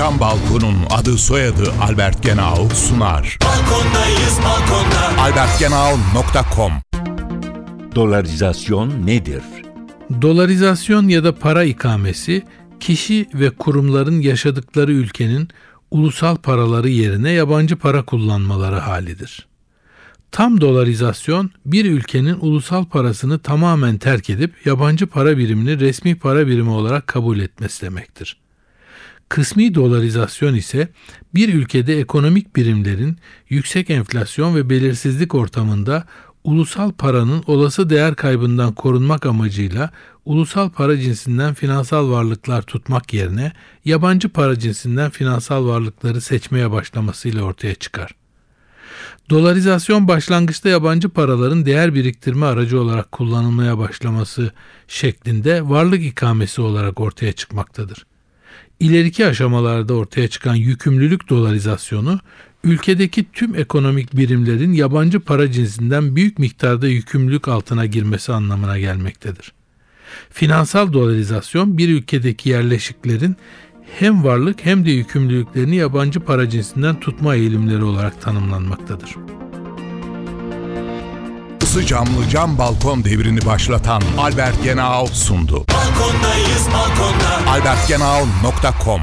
Cam Balkon'un adı soyadı Albert Genau sunar. Balkondayız balkonda. albertgenau.com Dolarizasyon nedir? Dolarizasyon ya da para ikamesi kişi ve kurumların yaşadıkları ülkenin ulusal paraları yerine yabancı para kullanmaları halidir. Tam dolarizasyon bir ülkenin ulusal parasını tamamen terk edip yabancı para birimini resmi para birimi olarak kabul etmesi demektir. Kısmi dolarizasyon ise bir ülkede ekonomik birimlerin yüksek enflasyon ve belirsizlik ortamında ulusal paranın olası değer kaybından korunmak amacıyla ulusal para cinsinden finansal varlıklar tutmak yerine yabancı para cinsinden finansal varlıkları seçmeye başlamasıyla ortaya çıkar. Dolarizasyon başlangıçta yabancı paraların değer biriktirme aracı olarak kullanılmaya başlaması şeklinde varlık ikamesi olarak ortaya çıkmaktadır. İleriki aşamalarda ortaya çıkan yükümlülük dolarizasyonu, ülkedeki tüm ekonomik birimlerin yabancı para cinsinden büyük miktarda yükümlülük altına girmesi anlamına gelmektedir. Finansal dolarizasyon bir ülkedeki yerleşiklerin hem varlık hem de yükümlülüklerini yabancı para cinsinden tutma eğilimleri olarak tanımlanmaktadır. Isı camlı cam balkon devrini başlatan Albert Genau sundu. Balkondayız balkonda. albertgenau.com